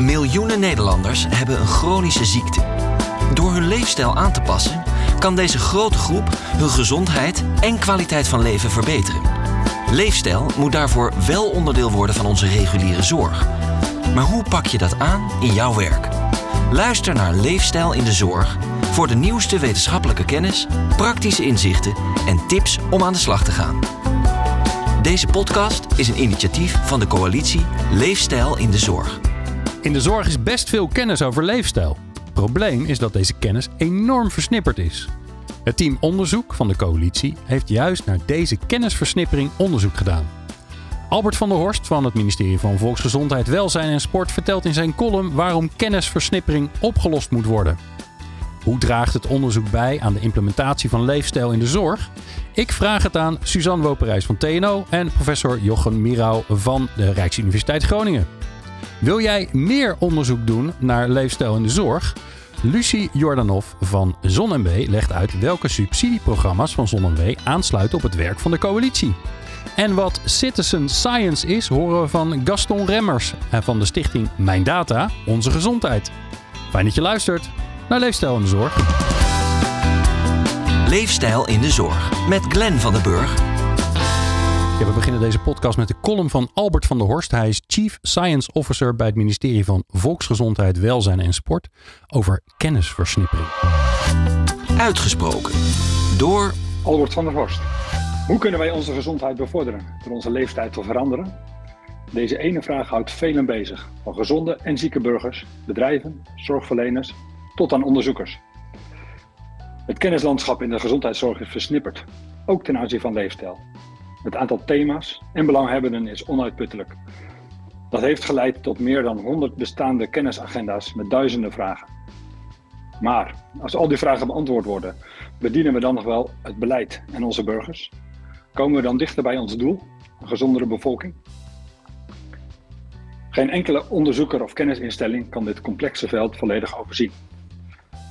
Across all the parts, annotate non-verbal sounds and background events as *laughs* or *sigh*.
Miljoenen Nederlanders hebben een chronische ziekte. Door hun leefstijl aan te passen, kan deze grote groep hun gezondheid en kwaliteit van leven verbeteren. Leefstijl moet daarvoor wel onderdeel worden van onze reguliere zorg. Maar hoe pak je dat aan in jouw werk? Luister naar Leefstijl in de Zorg voor de nieuwste wetenschappelijke kennis, praktische inzichten en tips om aan de slag te gaan. Deze podcast is een initiatief van de coalitie Leefstijl in de Zorg. In de zorg is best veel kennis over leefstijl. Probleem is dat deze kennis enorm versnipperd is. Het team onderzoek van de coalitie heeft juist naar deze kennisversnippering onderzoek gedaan. Albert van der Horst van het ministerie van Volksgezondheid, Welzijn en Sport vertelt in zijn column waarom kennisversnippering opgelost moet worden. Hoe draagt het onderzoek bij aan de implementatie van leefstijl in de zorg? Ik vraag het aan Suzanne Woperijs van TNO en professor Jochen Mirau van de Rijksuniversiteit Groningen. Wil jij meer onderzoek doen naar leefstijl in de zorg? Lucie Jordanov van ZonMW legt uit welke subsidieprogramma's van ZonMW aansluiten op het werk van de coalitie. En wat citizen science is, horen we van Gaston Remmers van de stichting Mijn Data, Onze Gezondheid. Fijn dat je luistert naar Leefstijl in de Zorg. Leefstijl in de Zorg met Glenn van den Burg. Ja, we beginnen deze podcast met de column van Albert van der Horst. Hij is Chief Science Officer bij het ministerie van Volksgezondheid, Welzijn en Sport over kennisversnippering. Uitgesproken door Albert van der Horst. Hoe kunnen wij onze gezondheid bevorderen door onze leeftijd te veranderen? Deze ene vraag houdt velen bezig, van gezonde en zieke burgers, bedrijven, zorgverleners tot aan onderzoekers. Het kennislandschap in de gezondheidszorg is versnipperd, ook ten aanzien van leefstijl. Het aantal thema's en belanghebbenden is onuitputtelijk. Dat heeft geleid tot meer dan 100 bestaande kennisagenda's met duizenden vragen. Maar als al die vragen beantwoord worden, bedienen we dan nog wel het beleid en onze burgers? Komen we dan dichter bij ons doel, een gezondere bevolking? Geen enkele onderzoeker of kennisinstelling kan dit complexe veld volledig overzien.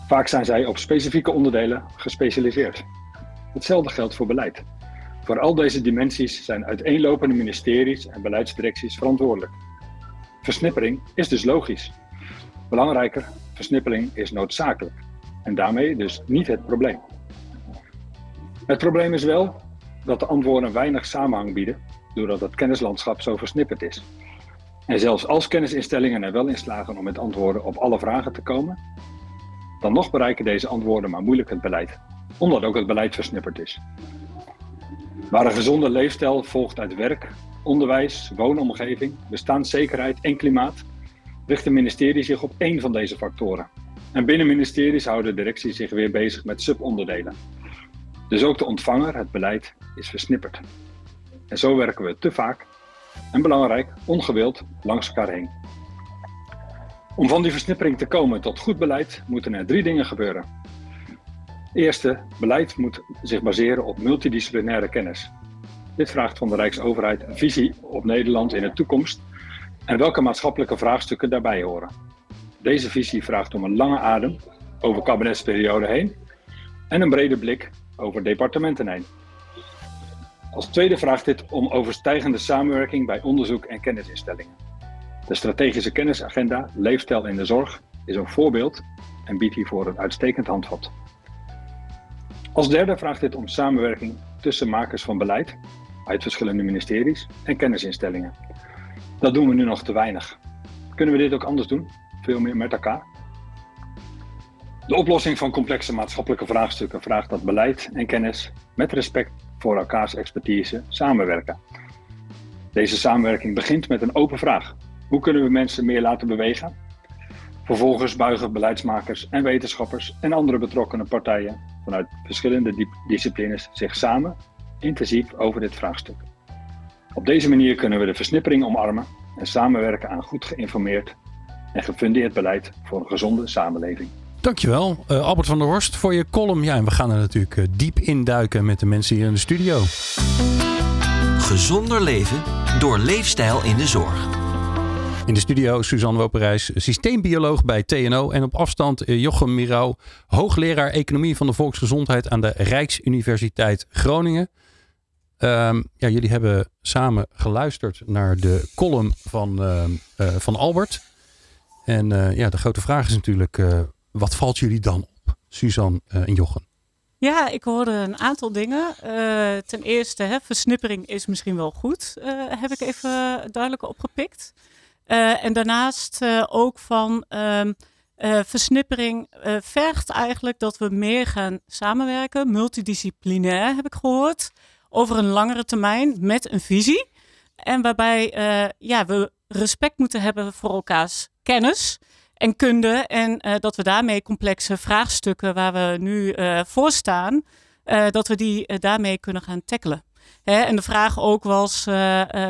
Vaak zijn zij op specifieke onderdelen gespecialiseerd. Hetzelfde geldt voor beleid. Voor al deze dimensies zijn uiteenlopende ministeries en beleidsdirecties verantwoordelijk. Versnippering is dus logisch. Belangrijker, versnippering is noodzakelijk en daarmee dus niet het probleem. Het probleem is wel dat de antwoorden weinig samenhang bieden, doordat het kennislandschap zo versnipperd is. En zelfs als kennisinstellingen er wel in slagen om met antwoorden op alle vragen te komen, dan nog bereiken deze antwoorden maar moeilijk het beleid, omdat ook het beleid versnipperd is. Waar een gezonde leefstijl volgt uit werk, onderwijs, woonomgeving, bestaanszekerheid en klimaat, richt het ministerie zich op één van deze factoren. En binnen ministeries houden de directie zich weer bezig met subonderdelen. Dus ook de ontvanger, het beleid, is versnipperd. En zo werken we te vaak, en belangrijk, ongewild langs elkaar heen. Om van die versnippering te komen tot goed beleid moeten er drie dingen gebeuren. Eerste, beleid moet zich baseren op multidisciplinaire kennis. Dit vraagt van de Rijksoverheid een visie op Nederland in de toekomst en welke maatschappelijke vraagstukken daarbij horen. Deze visie vraagt om een lange adem over kabinetsperiode heen en een brede blik over departementen heen. Als tweede vraagt dit om overstijgende samenwerking bij onderzoek en kennisinstellingen. De strategische kennisagenda Leefstijl in de Zorg is een voorbeeld en biedt hiervoor een uitstekend handvat. Als derde vraagt dit om samenwerking tussen makers van beleid uit verschillende ministeries en kennisinstellingen. Dat doen we nu nog te weinig. Kunnen we dit ook anders doen? Veel meer met elkaar? De oplossing van complexe maatschappelijke vraagstukken vraagt dat beleid en kennis met respect voor elkaars expertise samenwerken. Deze samenwerking begint met een open vraag. Hoe kunnen we mensen meer laten bewegen? Vervolgens buigen beleidsmakers en wetenschappers en andere betrokkenen partijen vanuit verschillende disciplines zich samen intensief over dit vraagstuk. Op deze manier kunnen we de versnippering omarmen en samenwerken aan goed geïnformeerd en gefundeerd beleid voor een gezonde samenleving. Dankjewel, uh, Albert van der Horst, voor je column. Ja, en we gaan er natuurlijk uh, diep induiken met de mensen hier in de studio. Gezonder leven door leefstijl in de zorg. In de studio Suzanne Woperijs, systeembioloog bij TNO. En op afstand uh, Jochem Mirau, hoogleraar economie van de volksgezondheid aan de Rijksuniversiteit Groningen. Um, ja, jullie hebben samen geluisterd naar de column van, van Albert. En ja, de grote vraag is natuurlijk, wat valt jullie dan op, Suzanne en Jochen? Ja, ik hoorde een aantal dingen. ten eerste, hè, versnippering is misschien wel goed, heb ik even duidelijk opgepikt. En daarnaast ook van ehm, versnippering vergt eigenlijk dat we meer gaan samenwerken, multidisciplinair heb ik gehoord, over een langere termijn met een visie. En waarbij ja, we respect moeten hebben voor elkaars kennis en kunde. En dat we daarmee complexe vraagstukken waar we nu voor staan, dat we die daarmee kunnen gaan tackelen. Hè? En de vraag ook was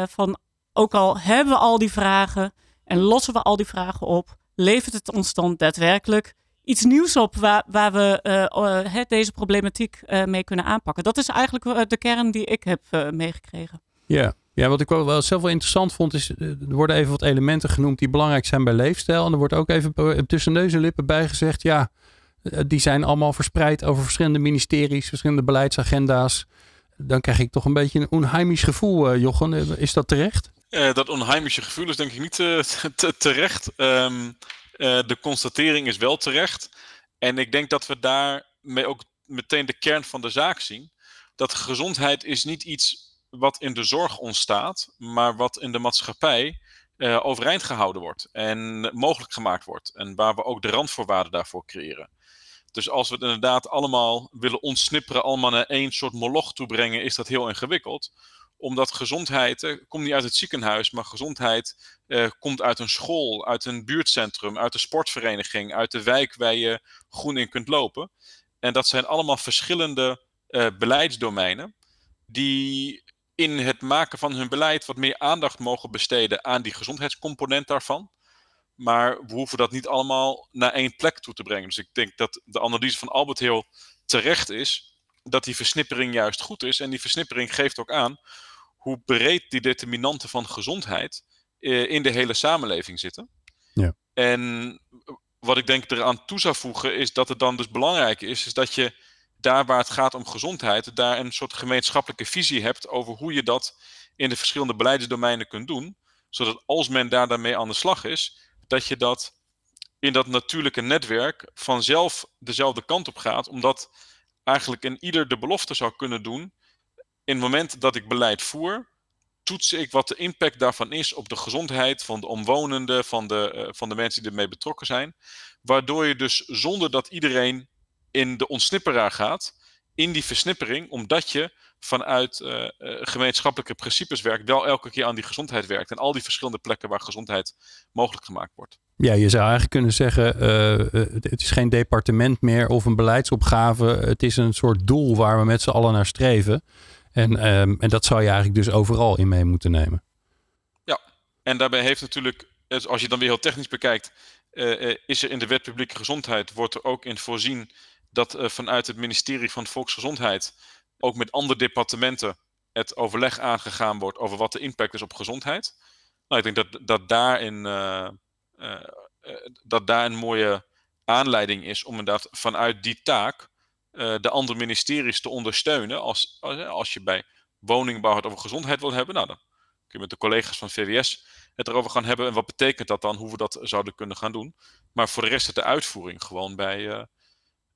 van, ook al hebben we al die vragen en lossen we al die vragen op, levert het ons dan daadwerkelijk iets nieuws op waar, waar we deze problematiek mee kunnen aanpakken? Dat is eigenlijk de kern die ik heb meegekregen. Ja, ja, wat ik wel zelf wel interessant vond, is eh, er worden even wat elementen genoemd die belangrijk zijn bij leefstijl. En er wordt ook even tussen neus en lippen bij gezegd, ja, eh, die zijn allemaal verspreid over verschillende ministeries, verschillende beleidsagenda's. Dan krijg ik toch een beetje een onheimisch gevoel, Jochen. Is dat terecht? Dat onheimische gevoel is denk ik niet *laughs* terecht. Ehm, de constatering is wel terecht. En ik denk dat we daarmee ook meteen de kern van de zaak zien. Dat gezondheid is niet iets wat in de zorg ontstaat, maar wat in de maatschappij overeind gehouden wordt en mogelijk gemaakt wordt. En waar we ook de randvoorwaarden daarvoor creëren. Dus als we het inderdaad allemaal willen ontsnipperen, allemaal naar één soort moloch toe brengen, is dat heel ingewikkeld. Omdat gezondheid uh, komt niet uit het ziekenhuis, maar gezondheid uh, komt uit een school, uit een buurtcentrum, uit een sportvereniging, uit de wijk waar je groen in kunt lopen. En dat zijn allemaal verschillende beleidsdomeinen die in het maken van hun beleid wat meer aandacht mogen besteden aan die gezondheidscomponent daarvan. Maar we hoeven dat niet allemaal naar één plek toe te brengen. Dus ik denk dat de analyse van Albert heel terecht is dat die versnippering juist goed is. En die versnippering geeft ook aan hoe breed die determinanten van gezondheid eh, in de hele samenleving zitten. Ja. En wat ik denk eraan toe zou voegen is dat het dan dus belangrijk is, is dat je daar waar het gaat om gezondheid, daar een soort gemeenschappelijke visie hebt over hoe je dat in de verschillende beleidsdomeinen kunt doen. Zodat als men daar daarmee aan de slag is, dat je dat in dat natuurlijke netwerk vanzelf dezelfde kant op gaat. Omdat eigenlijk in ieder de belofte zou kunnen doen. In het moment dat ik beleid voer, toets ik wat de impact daarvan is op de gezondheid van de omwonenden, van de, uh, van de mensen die ermee betrokken zijn. Waardoor je dus zonder dat iedereen in de ontsnipperaar gaat, in die versnippering, omdat je vanuit uh, gemeenschappelijke principes werkt, wel elke keer aan die gezondheid werkt. En al die verschillende plekken waar gezondheid mogelijk gemaakt wordt. Ja, je zou eigenlijk kunnen zeggen, het is geen departement meer of een beleidsopgave. Het is een soort doel waar we met z'n allen naar streven. En, um, en dat zou je eigenlijk dus overal in mee moeten nemen. Ja, en daarbij heeft natuurlijk, als je dan weer heel technisch bekijkt, is er in de wet publieke gezondheid, wordt er ook in voorzien dat uh, vanuit het ministerie van Volksgezondheid ook met andere departementen het overleg aangegaan wordt over wat de impact is op gezondheid. Nou, ik denk dat, dat, daarin, dat daar een mooie aanleiding is om inderdaad vanuit die taak de andere ministeries te ondersteunen. Als, als je bij woningbouw het over gezondheid wil hebben, nou, dan kun je met de collega's van VWS het erover gaan hebben. En wat betekent dat dan, hoe we dat zouden kunnen gaan doen. Maar voor de rest is de uitvoering gewoon bij,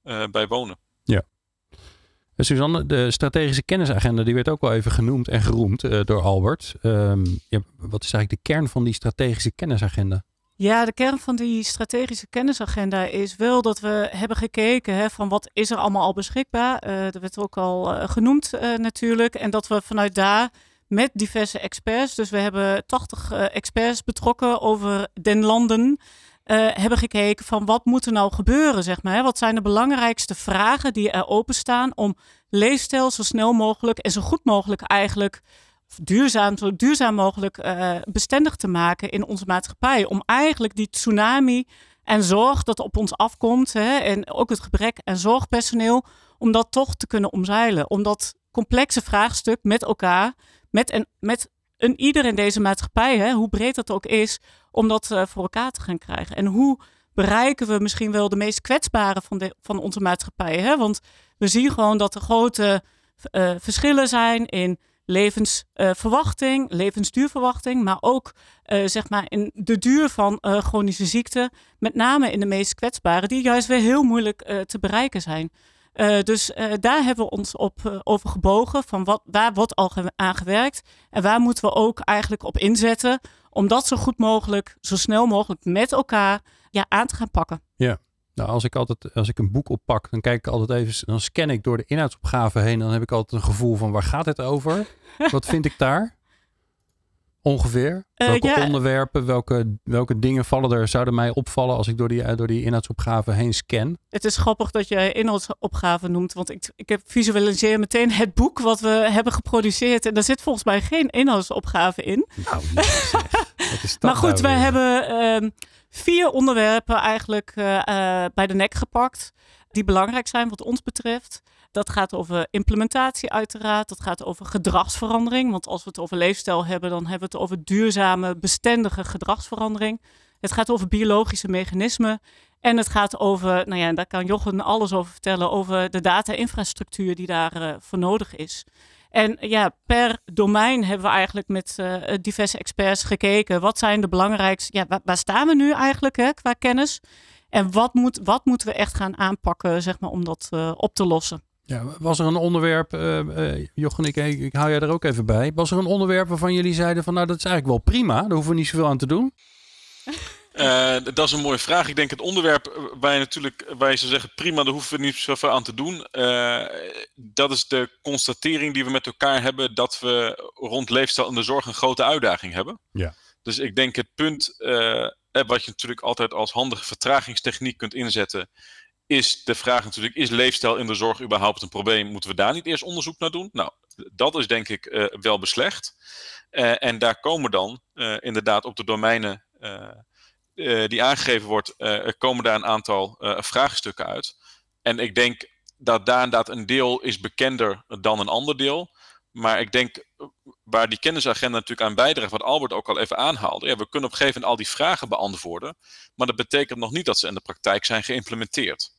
uh, bij wonen. Ja. Eh, Suzanne, de strategische kennisagenda die werd ook wel even genoemd en geroemd door Albert. Ja, wat is eigenlijk de kern van die strategische kennisagenda? Ja, de kern van die strategische kennisagenda is wel dat we hebben gekeken hè, van wat is er allemaal al beschikbaar. Uh, dat werd ook al uh, genoemd uh, natuurlijk. En dat we vanuit daar met diverse experts, dus we hebben 80 experts betrokken over den landen. Hebben gekeken van wat moet er nou gebeuren, zeg maar. Wat zijn de belangrijkste vragen die er openstaan om leefstijl zo snel mogelijk en zo goed mogelijk eigenlijk duurzaam, duurzaam mogelijk uh, bestendig te maken in onze maatschappij. Om eigenlijk die tsunami en zorg dat op ons afkomt hè, en ook het gebrek aan zorgpersoneel, om dat toch te kunnen omzeilen. Om dat complexe vraagstuk met elkaar, met, en, met een ieder in deze maatschappij, hè, hoe breed dat ook is, om dat uh, voor elkaar te gaan krijgen. En hoe bereiken we misschien wel de meest kwetsbare van, de, van onze maatschappij? Hè? Want we zien gewoon dat er grote uh, verschillen zijn in levensverwachting, levensduurverwachting, maar ook zeg maar in de duur van chronische ziekte, met name in de meest kwetsbare, die juist weer heel moeilijk te bereiken zijn. dus daar hebben we ons op over gebogen. Van wat, waar wordt al aan gewerkt? En waar moeten we ook eigenlijk op inzetten om dat zo goed mogelijk, zo snel mogelijk met elkaar ja, aan te gaan pakken. Ja. Nou, als ik altijd, als ik een boek oppak, dan kijk ik altijd even, dan scan ik door de inhoudsopgave heen. Dan heb ik altijd een gevoel van waar gaat het over? *laughs* Wat vind ik daar? Ongeveer? Uh, welke onderwerpen, welke, welke dingen vallen er, zouden mij opvallen als ik door die, door die inhoudsopgave heen scan? Het is grappig dat je inhoudsopgave noemt, want ik, ik heb visualiseer meteen het boek wat we hebben geproduceerd. En daar zit volgens mij geen inhoudsopgave in. Nou, *laughs* maar goed, nou wij hebben uh, vier onderwerpen eigenlijk uh, uh, bij de nek gepakt die belangrijk zijn wat ons betreft. Dat gaat over implementatie uiteraard. Dat gaat over gedragsverandering. Want als we het over leefstijl hebben, dan hebben we het over duurzame, bestendige gedragsverandering. Het gaat over biologische mechanismen. En het gaat over, nou ja, daar kan Jochen alles over vertellen, over de data-infrastructuur die daarvoor uh, voor nodig is. En ja, per domein hebben we eigenlijk met uh, diverse experts gekeken. Wat zijn de belangrijkste, ja, waar, waar staan we nu eigenlijk hè, qua kennis? En wat, moet, wat moeten we echt gaan aanpakken zeg maar, om dat uh, op te lossen? Ja, was er een onderwerp, uh, uh, Jochen, ik, ik hou jij er ook even bij. Was er een onderwerp waarvan jullie zeiden van nou dat is eigenlijk wel prima, daar hoeven we niet zoveel aan te doen? *laughs* Uh, dat is een mooie vraag. Ik denk het onderwerp waar je natuurlijk, waar je zou zeggen prima, daar hoeven we niet zoveel aan te doen. dat is de constatering die we met elkaar hebben dat we rond leefstijl en de zorg een grote uitdaging hebben. Ja. Dus ik denk het punt wat je natuurlijk altijd als handige vertragingstechniek kunt inzetten, is de vraag natuurlijk, is leefstijl in de zorg überhaupt een probleem? Moeten we daar niet eerst onderzoek naar doen? Nou, dat is denk ik wel beslecht. En daar komen dan inderdaad op de domeinen die aangegeven wordt, komen daar een aantal vraagstukken uit. En ik denk dat daar inderdaad een deel is bekender dan een ander deel. Maar ik denk, waar die kennisagenda natuurlijk aan bijdraagt, wat Albert ook al even aanhaalde. Ja, we kunnen op een gegeven moment al die vragen beantwoorden. Maar dat betekent nog niet dat ze in de praktijk zijn geïmplementeerd.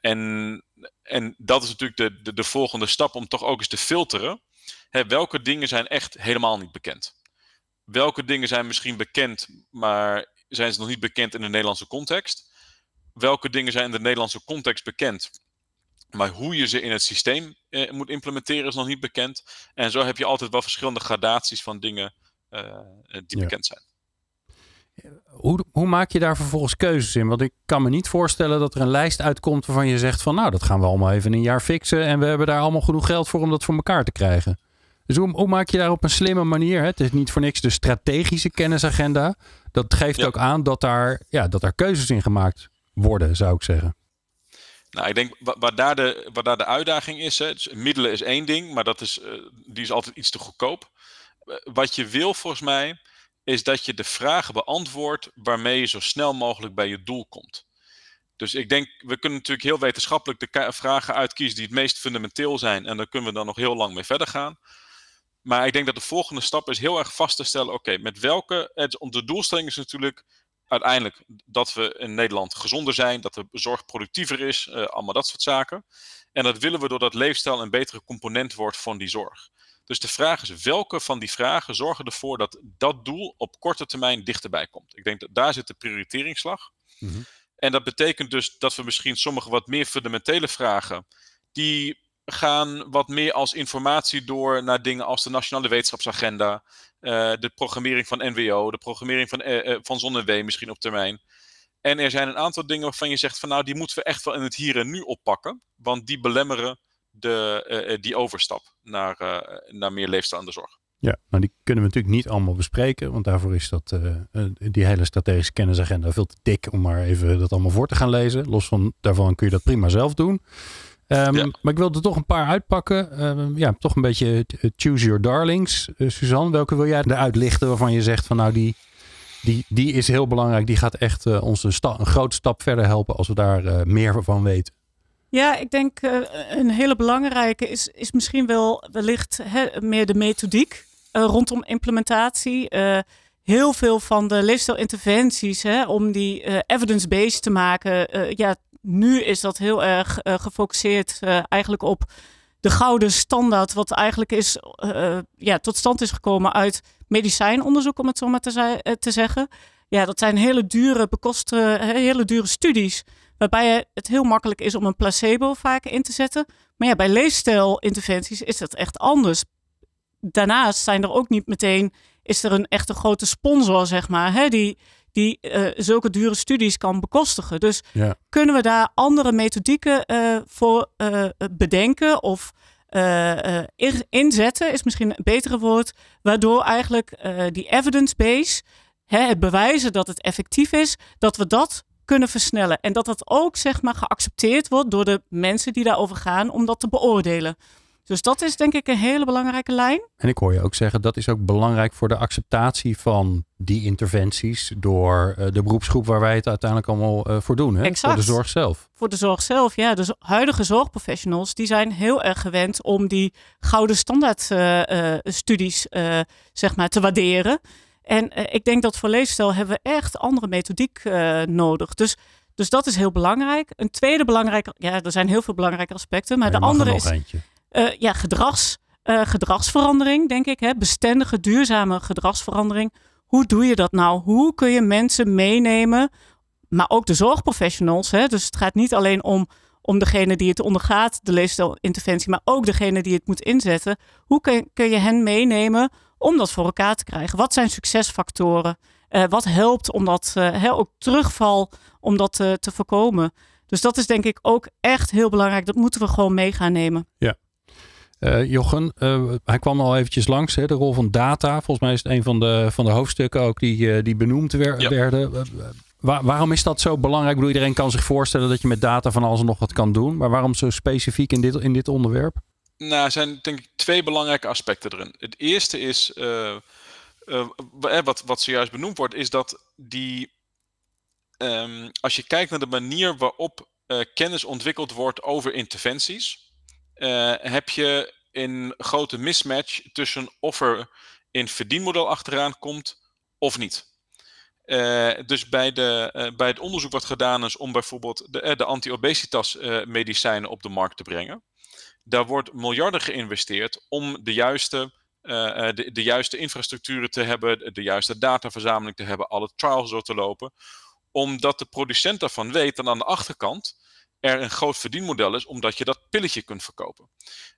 En, en dat is natuurlijk de, de, de, volgende stap om toch ook eens te filteren. Hè, welke dingen zijn echt helemaal niet bekend? Welke dingen zijn misschien bekend, maar zijn ze nog niet bekend in de Nederlandse context? Welke dingen zijn in de Nederlandse context bekend, maar hoe je ze in het systeem eh, moet implementeren is nog niet bekend. En zo heb je altijd wel verschillende gradaties van dingen uh, die ja. bekend zijn. Hoe, hoe, maak je daar vervolgens keuzes in? Want ik kan me niet voorstellen dat er een lijst uitkomt waarvan je zegt van nou, dat gaan we allemaal even een jaar fixen en we hebben daar allemaal genoeg geld voor om dat voor elkaar te krijgen. Dus hoe, hoe maak je daar op een slimme manier? Hè? Het is niet voor niks de strategische kennisagenda. Dat geeft ja. ook aan dat daar, ja, dat daar keuzes in gemaakt worden, zou ik zeggen. Nou, ik denk waar daar de, waar daar de uitdaging is, hè, dus middelen is één ding, maar dat is, uh, die is altijd iets te goedkoop. Uh, wat je wil volgens mij, is dat je de vragen beantwoordt waarmee je zo snel mogelijk bij je doel komt. Dus ik denk, we kunnen natuurlijk heel wetenschappelijk de vragen uitkiezen die het meest fundamenteel zijn. En dan kunnen we dan nog heel lang mee verder gaan. Maar ik denk dat de volgende stap is heel erg vast te stellen: oké, met welke. Het, de doelstelling is natuurlijk uiteindelijk dat we in Nederland gezonder zijn, dat de zorg productiever is, uh, allemaal dat soort zaken. En dat willen we doordat leefstijl een betere component wordt van die zorg. Dus de vraag is, welke van die vragen zorgen ervoor dat dat doel op korte termijn dichterbij komt? Ik denk dat daar zit de prioriteringsslag. Mm -hmm. En dat betekent dus dat we misschien sommige wat meer fundamentele vragen, die gaan wat meer als informatie door naar dingen als de Nationale Wetenschapsagenda, uh, de programmering van NWO, de programmering van, uh, van ZonneW misschien op termijn. En er zijn een aantal dingen waarvan je zegt van nou, die moeten we echt wel in het hier en nu oppakken, want die belemmeren de, die overstap naar, naar meer leefstijl aan de zorg. Ja, maar die kunnen we natuurlijk niet allemaal bespreken, want daarvoor is dat, die hele strategische kennisagenda veel te dik om maar even dat allemaal voor te gaan lezen. Los van daarvan kun je dat prima zelf doen. Um, ja. Maar ik wilde er toch een paar uitpakken. Um, ja, toch een beetje choose your darlings. Uh, Suzanne, welke wil jij eruit lichten waarvan je zegt van nou die, die, die is heel belangrijk. Die gaat echt uh, ons een, sta- een grote stap verder helpen als we daar uh, meer van weten. Ja, ik denk een hele belangrijke is, is misschien wel wellicht hè, meer de methodiek rondom implementatie heel veel van de leefstijlinterventies, hè, om die uh, evidence-based te maken, uh, ja, nu is dat heel erg uh, gefocuseerd eigenlijk op de gouden standaard, wat eigenlijk is, ja, tot stand is gekomen uit medicijnonderzoek, om het zo maar te, te zeggen. Ja, dat zijn hele dure, bekosten, hele dure studies. Waarbij het heel makkelijk is om een placebo vaak in te zetten. Maar ja, bij leefstijlinterventies is dat echt anders. Daarnaast zijn er ook niet meteen, is er een echte grote sponsor, zeg maar, hè, die, die uh, zulke dure studies kan bekostigen. Dus ja. kunnen we daar andere methodieken uh, voor uh, bedenken of inzetten, is misschien een betere woord, waardoor eigenlijk die evidence base, hè, het bewijzen dat het effectief is, dat we dat kunnen versnellen. En dat dat ook zeg maar geaccepteerd wordt door de mensen die daarover gaan om dat te beoordelen. Dus dat is denk ik een hele belangrijke lijn. En ik hoor je ook zeggen dat is ook belangrijk voor de acceptatie van die interventies door uh, de beroepsgroep waar wij het uiteindelijk allemaal uh, voor doen. Hè? Exact. Voor de zorg zelf. Voor de zorg zelf, ja. De huidige zorgprofessionals die zijn heel erg gewend om die gouden standaard uh, studies zeg maar te waarderen. En ik denk dat voor leefstijl hebben we echt andere methodiek nodig. Dus dus dat is heel belangrijk. Een tweede belangrijke, ja, er zijn heel veel belangrijke aspecten, maar de andere is eentje. Uh, ja, gedrags, uh, gedragsverandering, denk ik. Hè? Bestendige, duurzame gedragsverandering. Hoe doe je dat nou? Hoe kun je mensen meenemen, maar ook de zorgprofessionals? Hè? Dus het gaat niet alleen om, om degene die het ondergaat, de leefstijlinterventie, maar ook degene die het moet inzetten. Hoe kun, kun je hen meenemen om dat voor elkaar te krijgen? Wat zijn succesfactoren? Uh, wat helpt om dat, hè, ook terugval, om dat te voorkomen? Dus dat is denk ik ook echt heel belangrijk. Dat moeten we gewoon mee gaan nemen. Ja, uh, Jochen, uh, hij kwam al eventjes langs, hè, de rol van data. Volgens mij is het een van de, van de hoofdstukken ook die, uh, die benoemd wer ja. werden. Waar, waarom is dat zo belangrijk? Ik bedoel, iedereen kan zich voorstellen dat je met data van alles en nog wat kan doen. Maar waarom zo specifiek in dit, in dit onderwerp? Nou, er zijn denk ik twee belangrijke aspecten erin. Het eerste is, wat, wat zojuist benoemd wordt, is dat die, um, als je kijkt naar de manier waarop kennis ontwikkeld wordt over interventies uh, heb je een grote mismatch tussen of er een verdienmodel achteraan komt of niet. Uh, dus bij, de, uh, bij het onderzoek wat gedaan is om bijvoorbeeld de, de anti-obesitas medicijnen op de markt te brengen, daar wordt miljarden geïnvesteerd om de juiste, de, de juiste infrastructuren te hebben, de juiste dataverzameling te hebben, alle trials door te lopen, omdat de producent daarvan weet dat aan de achterkant er een groot verdienmodel is, omdat je dat pilletje kunt verkopen.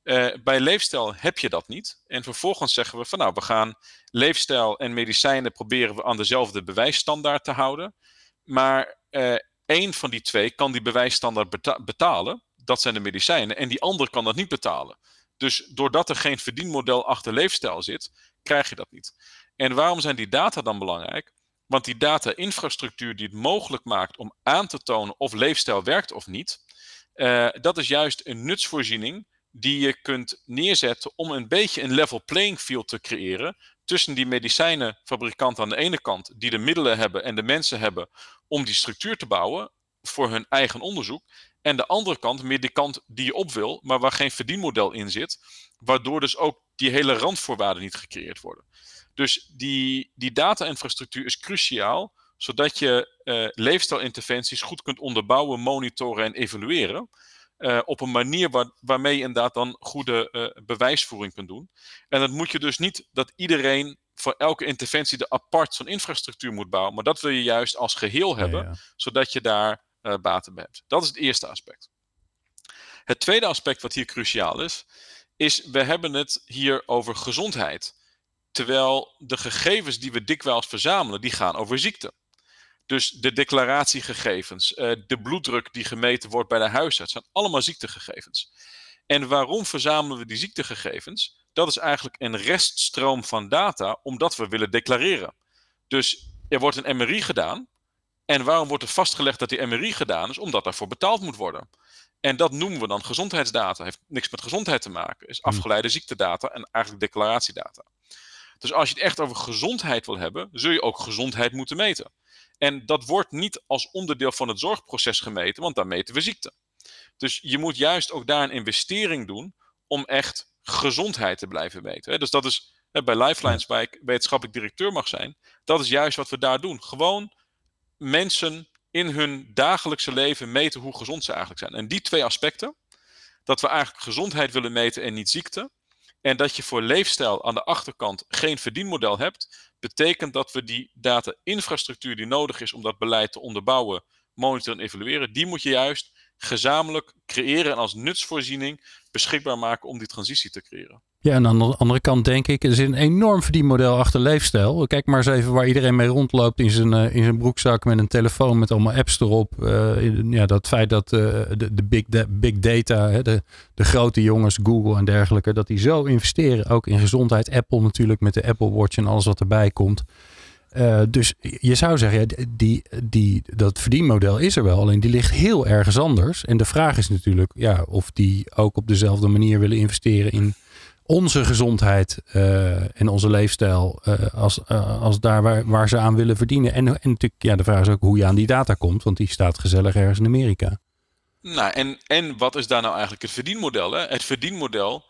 Uh, bij leefstijl heb je dat niet. En vervolgens zeggen we van nou, we gaan leefstijl en medicijnen proberen we aan dezelfde bewijsstandaard te houden. Maar uh, één van die twee kan die bewijsstandaard beta betalen. Dat zijn de medicijnen. En die andere kan dat niet betalen. Dus doordat er geen verdienmodel achter leefstijl zit, krijg je dat niet. En waarom zijn die data dan belangrijk? Want die data-infrastructuur die het mogelijk maakt om aan te tonen of leefstijl werkt of niet, uh, dat is juist een nutsvoorziening die je kunt neerzetten om een beetje een level playing field te creëren tussen die medicijnenfabrikanten aan de ene kant, die de middelen hebben en de mensen hebben om die structuur te bouwen voor hun eigen onderzoek, en de andere kant, meer de kant die je op wil, maar waar geen verdienmodel in zit, waardoor dus ook die hele randvoorwaarden niet gecreëerd worden. Dus die, die data-infrastructuur is cruciaal, zodat je uh, leefstijlinterventies goed kunt onderbouwen, monitoren en evalueren. Uh, op een manier waar, waarmee je inderdaad dan goede uh, bewijsvoering kunt doen. En dat moet je dus niet dat iedereen voor elke interventie de apart zo'n infrastructuur moet bouwen, maar dat wil je juist als geheel hebben, ja, ja. zodat je daar uh, baten bij hebt. Dat is het eerste aspect. Het tweede aspect wat hier cruciaal is, is we hebben het hier over gezondheid. Terwijl de gegevens die we dikwijls verzamelen, die gaan over ziekte. Dus de declaratiegegevens, uh, de bloeddruk die gemeten wordt bij de huisarts, zijn allemaal ziektegegevens. En waarom verzamelen we die ziektegegevens? Dat is eigenlijk een reststroom van data, omdat we willen declareren. Dus er wordt een MRI gedaan. En waarom wordt er vastgelegd dat die MRI gedaan is? Omdat daarvoor betaald moet worden. En dat noemen we dan gezondheidsdata. Heeft niks met gezondheid te maken. Is afgeleide ziektedata en eigenlijk declaratiedata. Dus als je het echt over gezondheid wil hebben, zul je ook gezondheid moeten meten. En dat wordt niet als onderdeel van het zorgproces gemeten, want daar meten we ziekte. Dus je moet juist ook daar een investering doen om echt gezondheid te blijven meten. Dus dat is bij Lifelines, waar ik wetenschappelijk directeur mag zijn, dat is juist wat we daar doen. Gewoon mensen in hun dagelijkse leven meten hoe gezond ze eigenlijk zijn. En die twee aspecten, dat we eigenlijk gezondheid willen meten en niet ziekte. En dat je voor leefstijl aan de achterkant geen verdienmodel hebt, betekent dat we die data-infrastructuur die nodig is om dat beleid te onderbouwen, monitoren en evalueren, die moet je juist gezamenlijk creëren en als nutsvoorziening beschikbaar maken om die transitie te creëren. Ja, en aan de andere kant denk ik, er is een enorm verdienmodel achter leefstijl. Kijk maar eens even waar iedereen mee rondloopt in zijn, uh, in zijn broekzak met een telefoon met allemaal apps erop. Uh, ja, dat feit dat uh, de, de, big, de big data, hè, de, de grote jongens, Google en dergelijke, dat die zo investeren, ook in gezondheid. Apple natuurlijk met de Apple Watch en alles wat erbij komt. dus je zou zeggen, die, die, dat verdienmodel is er wel, alleen die ligt heel ergens anders. En de vraag is natuurlijk ja, of die ook op dezelfde manier willen investeren in onze gezondheid uh, en onze leefstijl uh, als, uh, als daar waar, waar ze aan willen verdienen. En, en natuurlijk, ja, de vraag is ook hoe je aan die data komt, want die staat gezellig ergens in Amerika. Nou, en, en wat is daar nou eigenlijk het verdienmodel? Hè? Het verdienmodel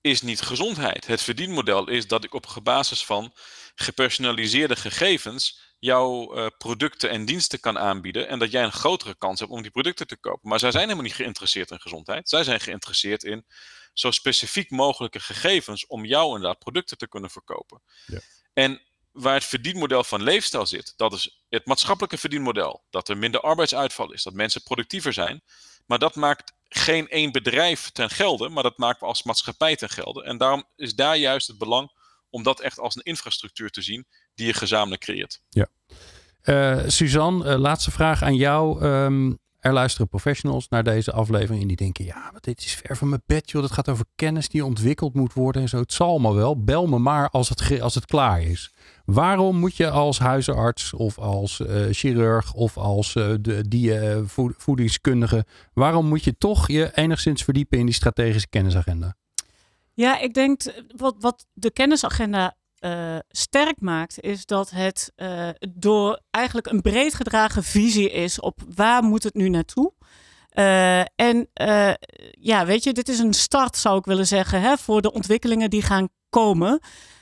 is niet gezondheid. Het verdienmodel is dat ik op basis van gepersonaliseerde gegevens jouw producten en diensten kan aanbieden en dat jij een grotere kans hebt om die producten te kopen. Maar zij zijn helemaal niet geïnteresseerd in gezondheid. Zij zijn geïnteresseerd in zo specifiek mogelijke gegevens om jou inderdaad producten te kunnen verkopen. Ja. En waar het verdienmodel van leefstijl zit, dat is het maatschappelijke verdienmodel. Dat er minder arbeidsuitval is, dat mensen productiever zijn. Maar dat maakt geen één bedrijf ten gelde, maar dat maken we als maatschappij ten gelde. En daarom is daar juist het belang om dat echt als een infrastructuur te zien die je gezamenlijk creëert. Ja. Uh, Suzanne, uh, laatste vraag aan jou. Um, er luisteren professionals naar deze aflevering en die denken, ja, maar dit is ver van mijn bed, joh. Dat gaat over kennis die ontwikkeld moet worden en zo. Het zal maar wel. Bel me maar als het, als het klaar is. Waarom moet je als huisarts of als uh, chirurg of als uh, de, die, uh, voedingskundige, waarom moet je toch je enigszins verdiepen in die strategische kennisagenda? Ja, ik denk wat, wat de kennisagenda uh, sterk maakt, is dat het uh, door eigenlijk een breed gedragen visie is op waar moet het nu naartoe. Uh, en ja, weet je, dit is een start, zou ik willen zeggen, hè, voor de ontwikkelingen die gaan komen.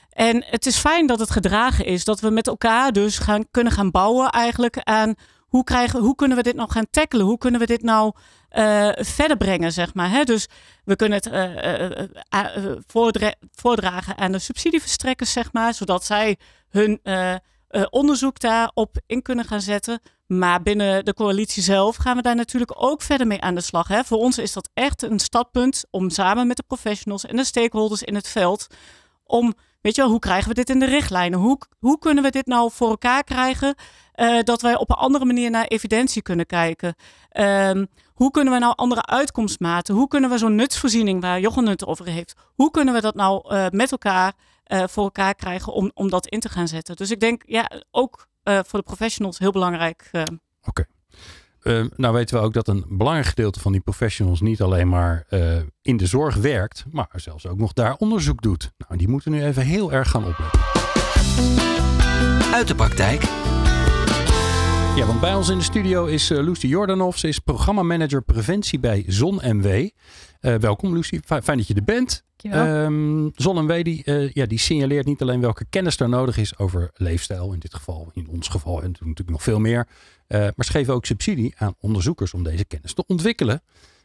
En het is fijn dat het gedragen is, dat we met elkaar dus gaan, kunnen gaan bouwen eigenlijk aan hoe, krijgen, hoe kunnen we dit nou gaan tackelen? Hoe kunnen we dit nou uh, verder brengen, zeg maar. Hè? Dus we kunnen het uh, voordra voordragen aan de subsidieverstrekkers, zeg maar, zodat zij hun onderzoek daarop in kunnen gaan zetten. Maar binnen de coalitie zelf gaan we daar natuurlijk ook verder mee aan de slag. Hè? Voor ons is dat echt een startpunt om samen met de professionals en de stakeholders in het veld om Weet je wel, hoe krijgen we dit in de richtlijnen? Hoe kunnen we dit nou voor elkaar krijgen uh, dat wij op een andere manier naar evidentie kunnen kijken? Um, hoe kunnen we nou andere uitkomstmaten? Hoe kunnen we zo'n nutsvoorziening waar Jochem het over heeft, hoe kunnen we dat nou uh, met elkaar uh, voor elkaar krijgen om, om dat in te gaan zetten? Dus ik denk, ja, ook voor de professionals heel belangrijk. Oké. Okay. Uh, nou weten we ook dat een belangrijk gedeelte van die professionals niet alleen maar uh, in de zorg werkt, maar zelfs ook nog daar onderzoek doet. Nou, die moeten nu even heel erg gaan opletten. Uit de praktijk. Ja, want bij ons in de studio is uh, Lucy Jordanov. Ze is programmamanager preventie bij ZonMW. welkom Lucy, fijn dat je er bent. Um, ZonMW die, ja, die signaleert niet alleen welke kennis er nodig is over leefstijl, in dit geval, in ons geval en natuurlijk nog veel meer. Uh, maar ze geven ook subsidie aan onderzoekers om deze kennis te ontwikkelen.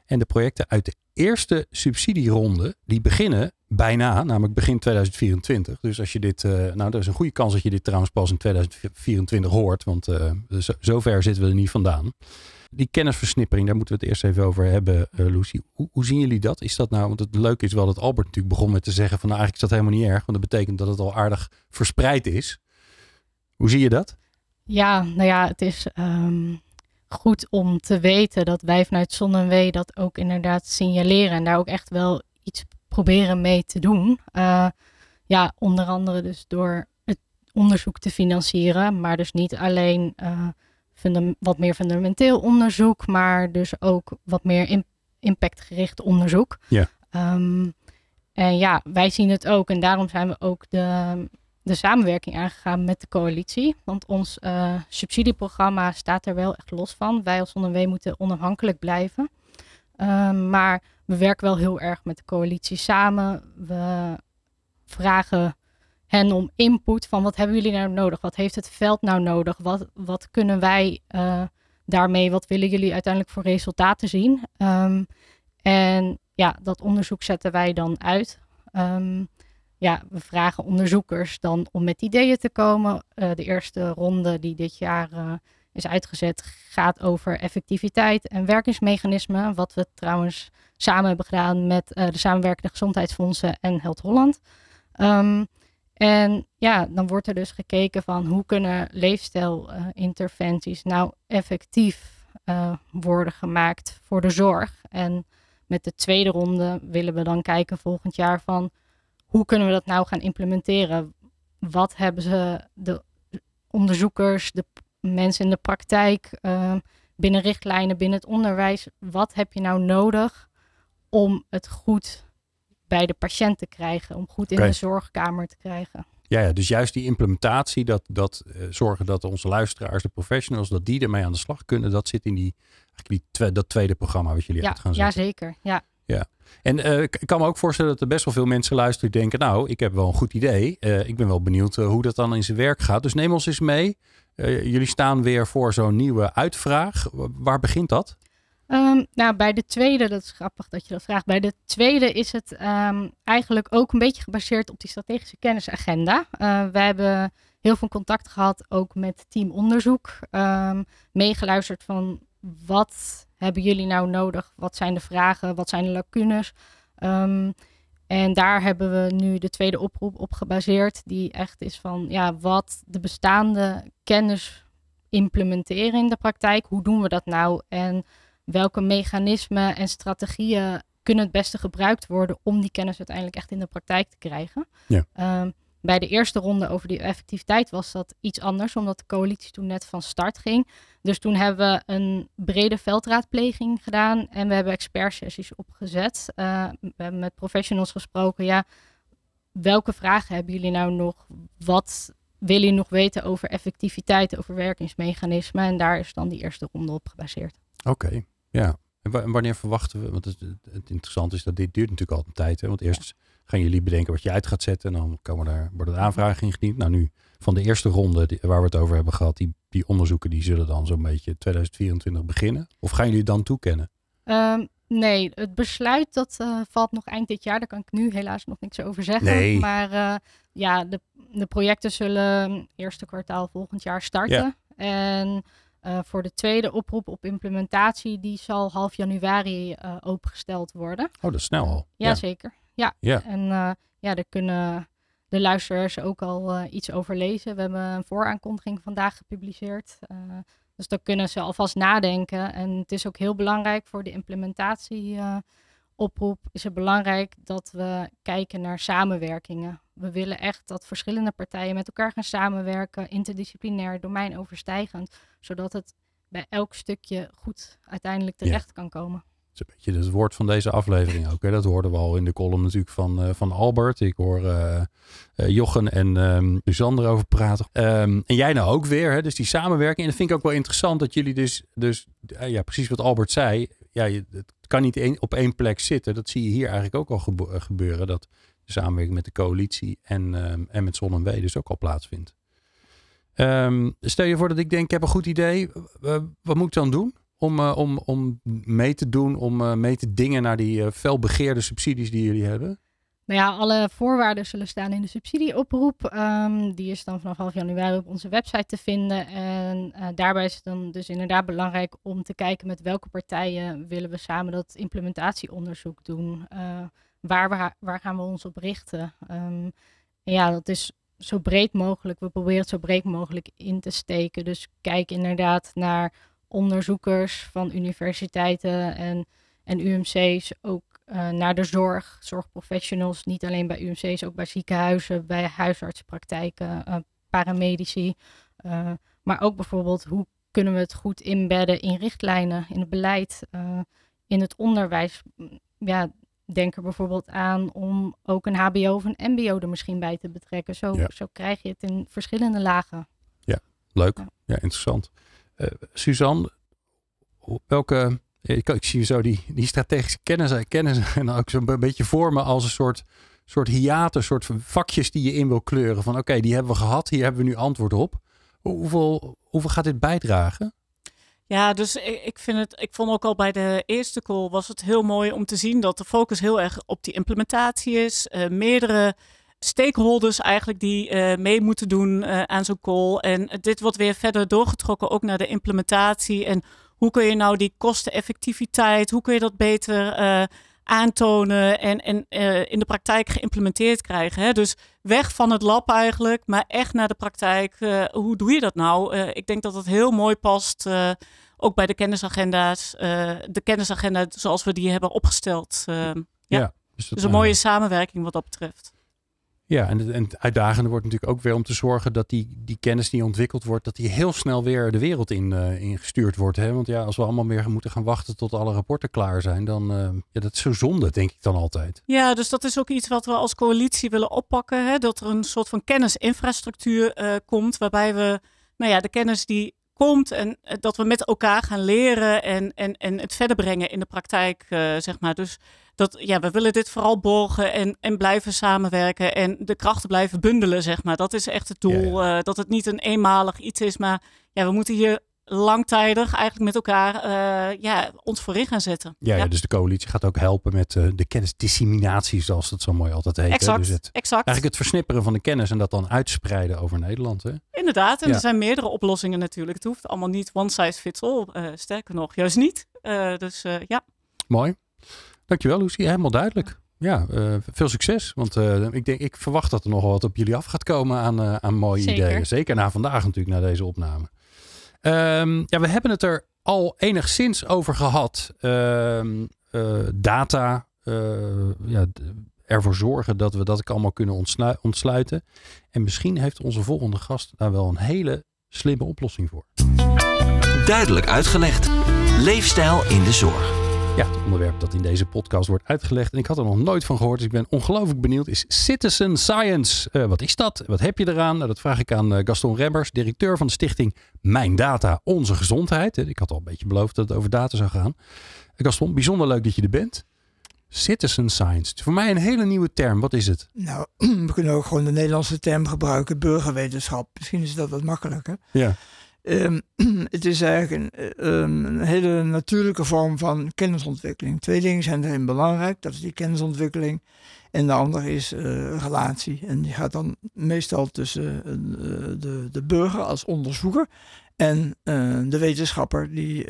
En de projecten uit de eerste subsidieronde, die beginnen bijna, namelijk begin 2024. Dus als je dit, uh, nou, er is een goede kans dat je dit trouwens pas in 2024 hoort, want uh, zo, zover zitten we er niet vandaan. Die kennisversnippering, daar moeten we het eerst even over hebben, uh, Lucy. Hoe, hoe, zien jullie dat? Is dat nou, want het leuke is wel dat Albert natuurlijk begon met te zeggen van nou, eigenlijk is dat helemaal niet erg, want dat betekent dat het al aardig verspreid is. Hoe zie je dat? Ja, nou ja, het is um, goed om te weten dat wij vanuit ZonNW dat ook inderdaad signaleren en daar ook echt wel proberen mee te doen. Uh, ja, onder andere dus door het onderzoek te financieren, maar dus niet alleen uh, wat meer fundamenteel onderzoek, maar dus ook wat meer impactgericht onderzoek. Ja. Um, en ja, wij zien het ook en daarom zijn we ook de de samenwerking aangegaan met de coalitie. Want ons uh, subsidieprogramma staat er wel echt los van. Wij als ONW moeten onafhankelijk blijven. Uh, maar we werken wel heel erg met de coalitie samen. We vragen hen om input van wat hebben jullie nou nodig? Wat heeft het veld nou nodig? Wat, wat kunnen wij uh, daarmee? Wat willen jullie uiteindelijk voor resultaten zien? Um, En ja, dat onderzoek zetten wij dan uit. Ehm, ja, we vragen onderzoekers dan om met ideeën te komen. Uh, de eerste ronde die dit jaar uh, is uitgezet gaat over effectiviteit en werkingsmechanismen. Wat we trouwens samen hebben gedaan met uh, de samenwerkende gezondheidsfondsen en Held Holland. Um, en ja, dan wordt er dus gekeken van hoe kunnen leefstijlinterventies nou effectief worden gemaakt voor de zorg. En met de tweede ronde willen we dan kijken volgend jaar van hoe kunnen we dat nou gaan implementeren? Wat hebben ze de onderzoekers, de mensen in de praktijk, uh, binnen richtlijnen, binnen het onderwijs, wat heb je nou nodig om het goed bij de patiënt te krijgen, om goed in de zorgkamer te krijgen? Ja, ja, dus juist die implementatie, dat, dat uh, zorgen dat onze luisteraars, de professionals, dat die ermee aan de slag kunnen, dat zit in die, die twe dat tweede programma wat jullie ja, uit gaan zetten. Ja, zeker. Ja. Ja. En uh, ik kan me ook voorstellen dat er best wel veel mensen luisteren die denken, nou, ik heb wel een goed idee. Uh, ik ben wel benieuwd hoe dat dan in zijn werk gaat. Dus neem ons eens mee. Jullie staan weer voor zo'n nieuwe uitvraag. Waar begint dat? Um, nou, bij de tweede, dat is grappig dat je dat vraagt. Bij de tweede is het um, eigenlijk ook een beetje gebaseerd op die strategische kennisagenda. wij hebben heel veel contact gehad, ook met team onderzoek. Um, meegeluisterd van wat hebben jullie nou nodig? Wat zijn de vragen? Wat zijn de lacunes? Um, en daar hebben we nu de tweede oproep op gebaseerd, die echt is van ja, wat de bestaande kennis implementeren in de praktijk. Hoe doen we dat nou? En welke mechanismen en strategieën kunnen het beste gebruikt worden om die kennis uiteindelijk echt in de praktijk te krijgen? Ja. Um, bij de eerste ronde over die effectiviteit was dat iets anders, omdat de coalitie toen net van start ging. Dus toen hebben we een brede veldraadpleging gedaan en we hebben expertsessies opgezet. Uh, we hebben met professionals gesproken. Ja, welke vragen hebben jullie nou nog? Wat willen jullie nog weten over effectiviteit, over werkingsmechanismen? En daar is dan die eerste ronde op gebaseerd. Oké, ja. En wanneer verwachten we, want het, het interessante is dat dit duurt natuurlijk al een tijd. Hè? Want eerst ja gaan jullie bedenken wat je uit gaat zetten. En dan komen daar, worden er aanvragen ingediend. Nou, nu van de eerste ronde die, waar we het over hebben gehad, die, die onderzoeken die zullen dan zo'n beetje 2024 beginnen. Of gaan jullie dan toekennen? Um, nee, het besluit dat uh, valt nog eind dit jaar. Daar kan ik nu helaas nog niks over zeggen. Nee. Maar uh, ja, de, de projecten zullen eerste kwartaal volgend jaar starten. Ja. En uh, voor de tweede oproep op implementatie, die zal half januari opengesteld worden. Oh, dat is snel al. Jazeker. Ja, ja. en uh, ja, daar kunnen de luisteraars ook al uh, iets over lezen. We hebben een vooraankondiging vandaag gepubliceerd. Uh, dus daar kunnen ze alvast nadenken. En het is ook heel belangrijk voor de implementatieoproep. is het belangrijk dat we kijken naar samenwerkingen. We willen echt dat verschillende partijen met elkaar gaan samenwerken, interdisciplinair, domeinoverstijgend, zodat het bij elk stukje goed uiteindelijk terecht ja. kan komen. Dat is een beetje het woord van deze aflevering ook. Hè? Dat hoorden we al in de column natuurlijk van, uh, van Albert. Ik hoor uh, uh, Jochen en um, Suzanne erover praten. Um, en jij nou ook weer. Hè? Dus die samenwerking. En dat vind ik ook wel interessant dat jullie dus, dus ja, precies wat Albert zei. Ja, je, het kan niet een, op één plek zitten. Dat zie je hier eigenlijk ook al gebe gebeuren. Dat samenwerking met de coalitie en, um, en met Zon en dus ook al plaatsvindt. Um, stel je voor dat ik denk, ik heb een goed idee. wat moet ik dan doen? om, uh, om, om mee te doen, om uh, mee te dingen naar die uh, felbegeerde subsidies die jullie hebben? Nou ja, alle voorwaarden zullen staan in de subsidieoproep. Um, die is dan vanaf half januari op onze website te vinden. En daarbij is het dan dus inderdaad belangrijk om te kijken met welke partijen willen we samen dat implementatieonderzoek doen. Waar, we, waar gaan we ons op richten? Um, ja, dat is zo breed mogelijk. We proberen het zo breed mogelijk in te steken. Dus kijk inderdaad naar onderzoekers van universiteiten en, en UMC's ook uh, naar de zorg, zorgprofessionals, niet alleen bij UMC's, ook bij ziekenhuizen, bij huisartsenpraktijken, uh, paramedici. Uh, maar ook bijvoorbeeld hoe kunnen we het goed inbedden in richtlijnen, in het beleid, in het onderwijs. Ja, denk er bijvoorbeeld aan om ook een HBO of een MBO er misschien bij te betrekken. Zo, ja. zo krijg je het in verschillende lagen. Ja, leuk. Ja, ja interessant. Uh, Suzanne, welke. Ik, ik zie zo die, die strategische kennis, kennis *laughs* en ook zo'n beetje vormen als een soort, soort hiaten, soort vakjes die je in wil kleuren. Van oké, okay, die hebben we gehad, hier hebben we nu antwoord op. Hoeveel, hoeveel gaat dit bijdragen? Ja, dus ik, vind het, ik vond ook al bij de eerste call was het heel mooi om te zien dat de focus heel erg op die implementatie is. Uh, meerdere stakeholders eigenlijk die uh, mee moeten doen uh, aan zo'n call. En dit wordt weer verder doorgetrokken ook naar de implementatie. En hoe kun je nou die kosteneffectiviteit, hoe kun je dat beter aantonen en, en in de praktijk geïmplementeerd krijgen. Hè? Dus weg van het lab eigenlijk, maar echt naar de praktijk. hoe doe je dat nou? ik denk dat het heel mooi past ook bij de kennisagenda's, de kennisagenda zoals we die hebben opgesteld. Ja, ja dus, dus een mooie samenwerking wat dat betreft. Ja, en, en het uitdagende wordt natuurlijk ook weer om te zorgen dat die, die kennis die ontwikkeld wordt, dat die heel snel weer de wereld in, uh, ingestuurd wordt. Hè? Want ja, als we allemaal meer moeten gaan wachten tot alle rapporten klaar zijn, dan uh, ja, dat is zo zonde, denk ik dan altijd. Ja, dus dat is ook iets wat we als coalitie willen oppakken. Hè? Dat er een soort van kennisinfrastructuur uh, komt, waarbij we nou ja, de kennis die komt en eh, dat we met elkaar gaan leren en, en, en het verder brengen in de praktijk, zeg maar. Dus dat, ja, we willen dit vooral borgen en, en blijven samenwerken en de krachten blijven bundelen, zeg maar. Dat is echt het doel. Ja, ja. Uh, dat het niet een eenmalig iets is, maar ja, we moeten hier langtijdig eigenlijk met elkaar uh, ja, ons voorin gaan zetten. Ja, ja. dus de coalitie gaat ook helpen met uh, de kennisdisseminatie, zoals dat zo mooi altijd heet. Exact, dus het, exact. Eigenlijk het versnipperen van de kennis en dat dan uitspreiden over Nederland. Hè? Inderdaad, en ja. er zijn meerdere oplossingen natuurlijk. Het hoeft allemaal niet one size fits all. Uh, sterker nog, juist niet. dus ja. Mooi. Dankjewel Lucie, helemaal duidelijk. Ja, uh, veel succes. Want uh, ik, denk, ik verwacht dat er nog wat op jullie af gaat komen aan, uh, aan mooie Zeker. ideeën. Zeker na vandaag natuurlijk, na deze opname. Um, ja, we hebben het er al enigszins over gehad. Um, data, ja, ervoor zorgen dat we dat allemaal kunnen ontsluiten. En misschien heeft onze volgende gast daar wel een hele slimme oplossing voor. Duidelijk uitgelegd. Leefstijl in de zorg. Ja, het onderwerp dat in deze podcast wordt uitgelegd. En ik had er nog nooit van gehoord, dus ik ben ongelooflijk benieuwd. Is Citizen Science. Uh, wat is dat? Wat heb je eraan? Nou, dat vraag ik aan uh, Gaston Remmers, directeur van de stichting Mijn Data, Onze Gezondheid. Ik had al een beetje beloofd dat het over data zou gaan. Gaston, bijzonder leuk dat je er bent. Citizen Science. Voor mij een hele nieuwe term. Wat is het? Nou, *clears throat* we kunnen ook gewoon de Nederlandse term gebruiken. Burgerwetenschap. Misschien is dat wat makkelijker. Ja. Um, *clears throat* het is eigenlijk een, um, een, hele natuurlijke vorm van kennisontwikkeling. Twee dingen zijn erin belangrijk. Dat is die kennisontwikkeling. En de andere is uh, relatie. En die gaat dan meestal tussen uh, de, de burger als onderzoeker en uh, de wetenschapper die,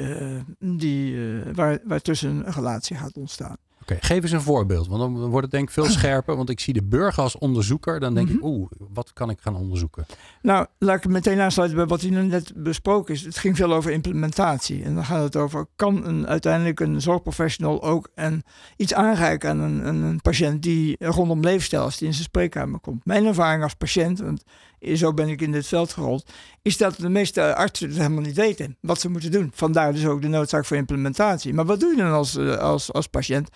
die, waar, waar tussen een relatie gaat ontstaan. Oké, okay, geef eens een voorbeeld, want dan wordt het denk ik veel *laughs* scherper. Want ik zie de burger als onderzoeker, dan denk mm -hmm. ik, oeh, wat kan ik gaan onderzoeken? Nou, laat ik meteen aansluiten bij wat hier net besproken is. Het ging veel over implementatie. En dan gaat het over, kan een, uiteindelijk een zorgprofessional ook een, iets aanreiken aan een, een, een patiënt die rondom leefstijl, als die in zijn spreekkamer komt. Mijn ervaring als patiënt, want zo ben ik in dit veld gerold, is dat de meeste artsen het helemaal niet weten wat ze moeten doen. Vandaar dus ook de noodzaak voor implementatie. Maar wat doe je dan als, als, als patiënt?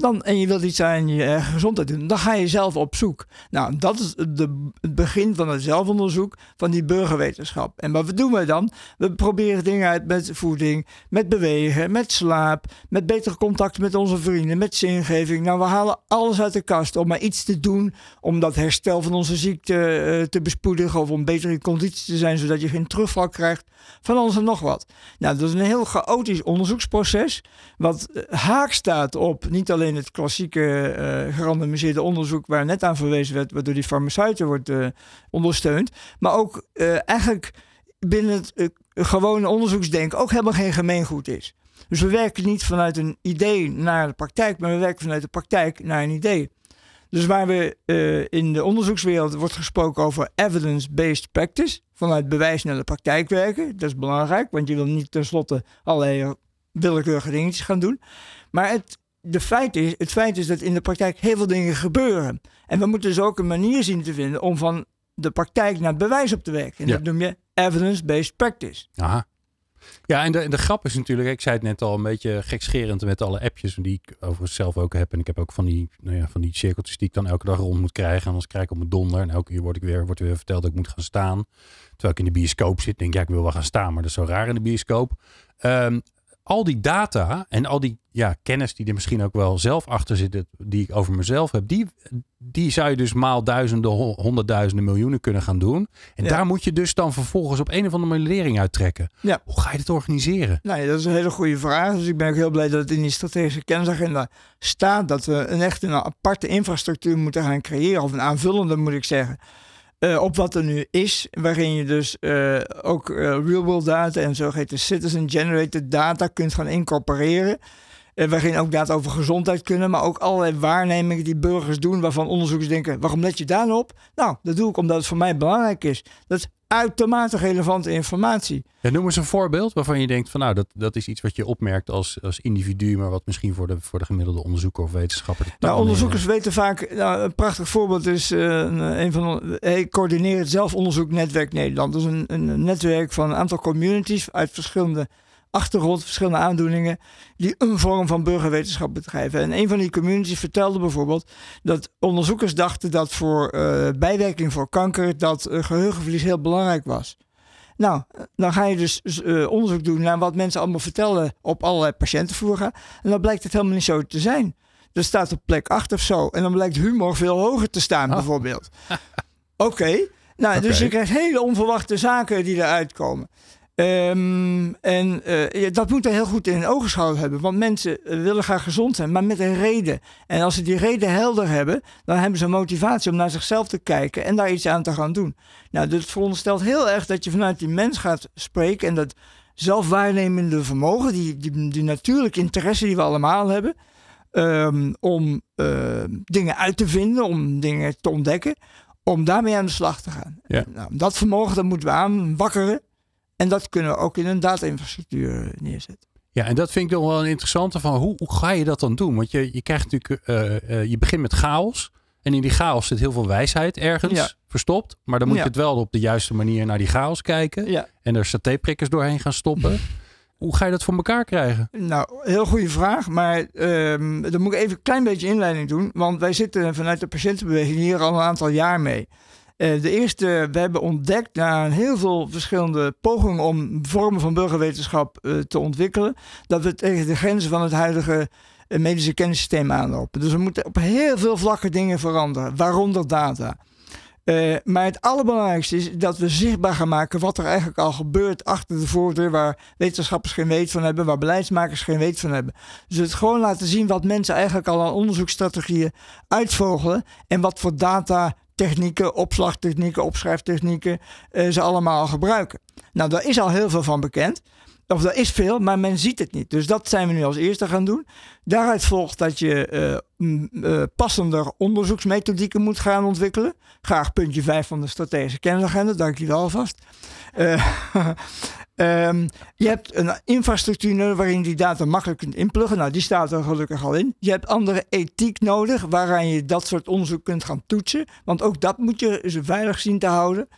Dan, en je wilt iets aan je uh, gezondheid doen, dan ga je zelf op zoek. Nou, dat is de, het begin van het zelfonderzoek van die burgerwetenschap. En wat doen we dan? We proberen dingen uit met voeding, met bewegen, met slaap, met beter contact met onze vrienden, met zingeving. Nou, we halen alles uit de kast om maar iets te doen om dat herstel van onze ziekte uh, te bespoedigen of om beter in conditie te zijn, zodat je geen terugval krijgt van alles en nog wat. Nou, dat is een heel chaotisch onderzoeksproces, wat haak staat op niet alleen het klassieke uh, gerandomiseerde onderzoek waar net aan verwezen werd, waardoor die farmaceuten wordt uh, ondersteund, maar ook uh, eigenlijk binnen het gewone onderzoeksdenk ook helemaal geen gemeengoed is. Dus we werken niet vanuit een idee naar de praktijk, maar we werken vanuit de praktijk naar een idee. Dus waar we in de onderzoekswereld wordt gesproken over evidence-based practice, vanuit bewijs naar de praktijk werken. Dat is belangrijk, want je wil niet tenslotte allerlei willekeurige dingetjes gaan doen. Maar het, de feit is, het feit is dat in de praktijk heel veel dingen gebeuren. En we moeten dus ook een manier zien te vinden om van de praktijk naar het bewijs op te werken. En ja. dat noem je evidence-based practice. Aha. Ja, en de, en de grap is natuurlijk, ik zei het net al een beetje gekscherend met alle appjes die ik overigens zelf ook heb. En ik heb ook van die, nou ja, van die cirkeltjes die ik dan elke dag rond moet krijgen. En anders krijg ik op mijn donder. En elke keer word ik weer, wordt weer verteld dat ik moet gaan staan. Terwijl ik in de bioscoop zit, denk ik, ja, ik wil wel gaan staan. Maar dat is zo raar in de bioscoop. Um, al die data en al die ja, kennis die er misschien ook wel zelf achter zit, die ik over mezelf heb, die, die zou je dus maal duizenden, honderdduizenden, miljoenen kunnen gaan doen. En daar moet je dus dan vervolgens op een of andere modellering uittrekken. Ja. Hoe ga je dit organiseren? Nou, dat is een hele goede vraag. Dus ik ben ook heel blij dat het in die strategische kennisagenda staat dat we een echt een aparte infrastructuur moeten gaan creëren, of een aanvullende moet ik zeggen. Uh, op wat er nu is, waarin je dus uh, ook uh, real-world data en zogeheten citizen-generated data kunt gaan incorporeren. waarin ook data over gezondheid kunnen, maar ook allerlei waarnemingen die burgers doen, waarvan onderzoekers denken: waarom let je daar nou dat doe ik omdat het voor mij belangrijk is. Dat uitermate relevante informatie. Ja, noem eens een voorbeeld waarvan je denkt van nou, dat, dat is iets wat je opmerkt als, als individu, maar wat misschien voor de, voor de gemiddelde onderzoeker of wetenschapper. Nou, onderzoekers weten vaak, nou, een prachtig voorbeeld is uh, een van de, hij coördineert zelf onderzoek Netwerk Nederland. Dat is een, een netwerk van een aantal communities uit verschillende achtergrond, verschillende aandoeningen, die een vorm van burgerwetenschap bedrijven. En een van die communities vertelde bijvoorbeeld dat onderzoekers dachten dat voor uh, bijwerking voor kanker dat uh, geheugenverlies heel belangrijk was. Nou, dan ga je dus uh, onderzoek doen naar wat mensen allemaal vertellen op allerlei patiëntenvoeren. En dan blijkt het helemaal niet zo te zijn. Er staat op plek 8 of zo. En dan blijkt humor veel hoger te staan, oh. bijvoorbeeld. Oké. Okay. Nou, okay. dus je krijgt hele onverwachte zaken die eruit komen. Um, en uh, dat moet er heel goed in ogenschouw hebben. Want mensen willen graag gezond zijn, maar met een reden. En als ze die reden helder hebben, dan hebben ze motivatie om naar zichzelf te kijken en daar iets aan te gaan doen. Nou, dat veronderstelt heel erg dat je vanuit die mens gaat spreken en dat zelfwaarnemende vermogen, die, die, die natuurlijke interesse die we allemaal hebben, um, om uh, dingen uit te vinden, om dingen te ontdekken, om daarmee aan de slag te gaan. Ja. Nou, dat vermogen dat moeten we aanwakkeren. En dat kunnen we ook in een data-infrastructuur neerzetten. Ja, en dat vind ik nog wel een interessante van hoe, hoe ga je dat dan doen? Want je, je krijgt natuurlijk, uh, uh, je begint met chaos. En in die chaos zit heel veel wijsheid ergens Ja. verstopt. Maar dan moet Ja. je het wel op de juiste manier naar die chaos kijken. Ja. En er satéprikkers doorheen gaan stoppen. *laughs* hoe ga je dat voor elkaar krijgen? Nou, heel goede vraag. Maar ehm dan moet ik even een klein beetje inleiding doen. Want wij zitten vanuit de patiëntenbeweging hier al een aantal jaar mee. Eh, de eerste, we hebben ontdekt na heel veel verschillende pogingen om vormen van burgerwetenschap eh, te ontwikkelen, dat we tegen de grenzen van het huidige eh, medische kennissysteem aanlopen. Dus we moeten op heel veel vlakken dingen veranderen, waaronder data. Maar het allerbelangrijkste is dat we zichtbaar gaan maken wat er eigenlijk al gebeurt achter de voordeur, waar wetenschappers geen weet van hebben, waar beleidsmakers geen weet van hebben. Dus het gewoon laten zien wat mensen eigenlijk al aan onderzoeksstrategieën uitvogelen en wat voor data technieken, opslagtechnieken, opschrijftechnieken eh, ze allemaal gebruiken. Nou, daar is al heel veel van bekend. Of er is veel, maar men ziet het niet. Dus dat zijn we nu als eerste gaan doen. Daaruit volgt dat je eh, eh, passender onderzoeksmethodieken moet gaan ontwikkelen. Graag puntje 5 van de strategische kennisagenda, dank wel alvast. *laughs* Eh, ehm, je hebt een infrastructuur nodig waarin je die data makkelijk kunt inpluggen. Nou, die staat er gelukkig al in. Je hebt andere ethiek nodig waaraan je dat soort onderzoek kunt gaan toetsen. Want ook dat moet je ze veilig zien te houden.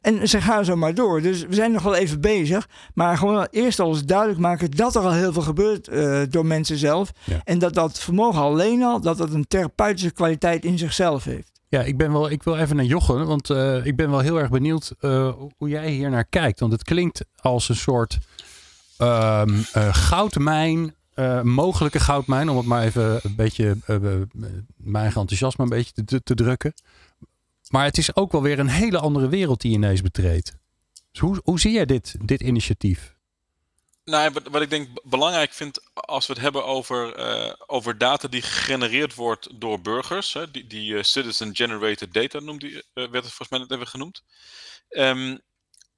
En ze gaan zo maar door. Dus we zijn nog wel even bezig. Maar gewoon eerst al eens duidelijk maken dat er al heel veel gebeurt eh, door mensen zelf. Ja. En dat dat vermogen alleen al, dat dat een therapeutische kwaliteit in zichzelf heeft. Ja, ik, ben wel, ik wil even naar Jochem, want eh, ik ben wel heel erg benieuwd eh, hoe jij hier naar kijkt. Want het klinkt als een soort ehm, eh, goudmijn, mogelijke goudmijn, om het maar even een beetje, mijn eigen enthousiasme een beetje te, te drukken. Maar het is ook wel weer een hele andere wereld die je ineens betreedt. Dus hoe, hoe zie jij dit, dit initiatief? Nou, wat, ik denk belangrijk vind als we het hebben over, eh, over data die gegenereerd wordt door burgers, hè, die, die eh, citizen-generated data noemt die, eh, werd het volgens mij net even genoemd. Ehm,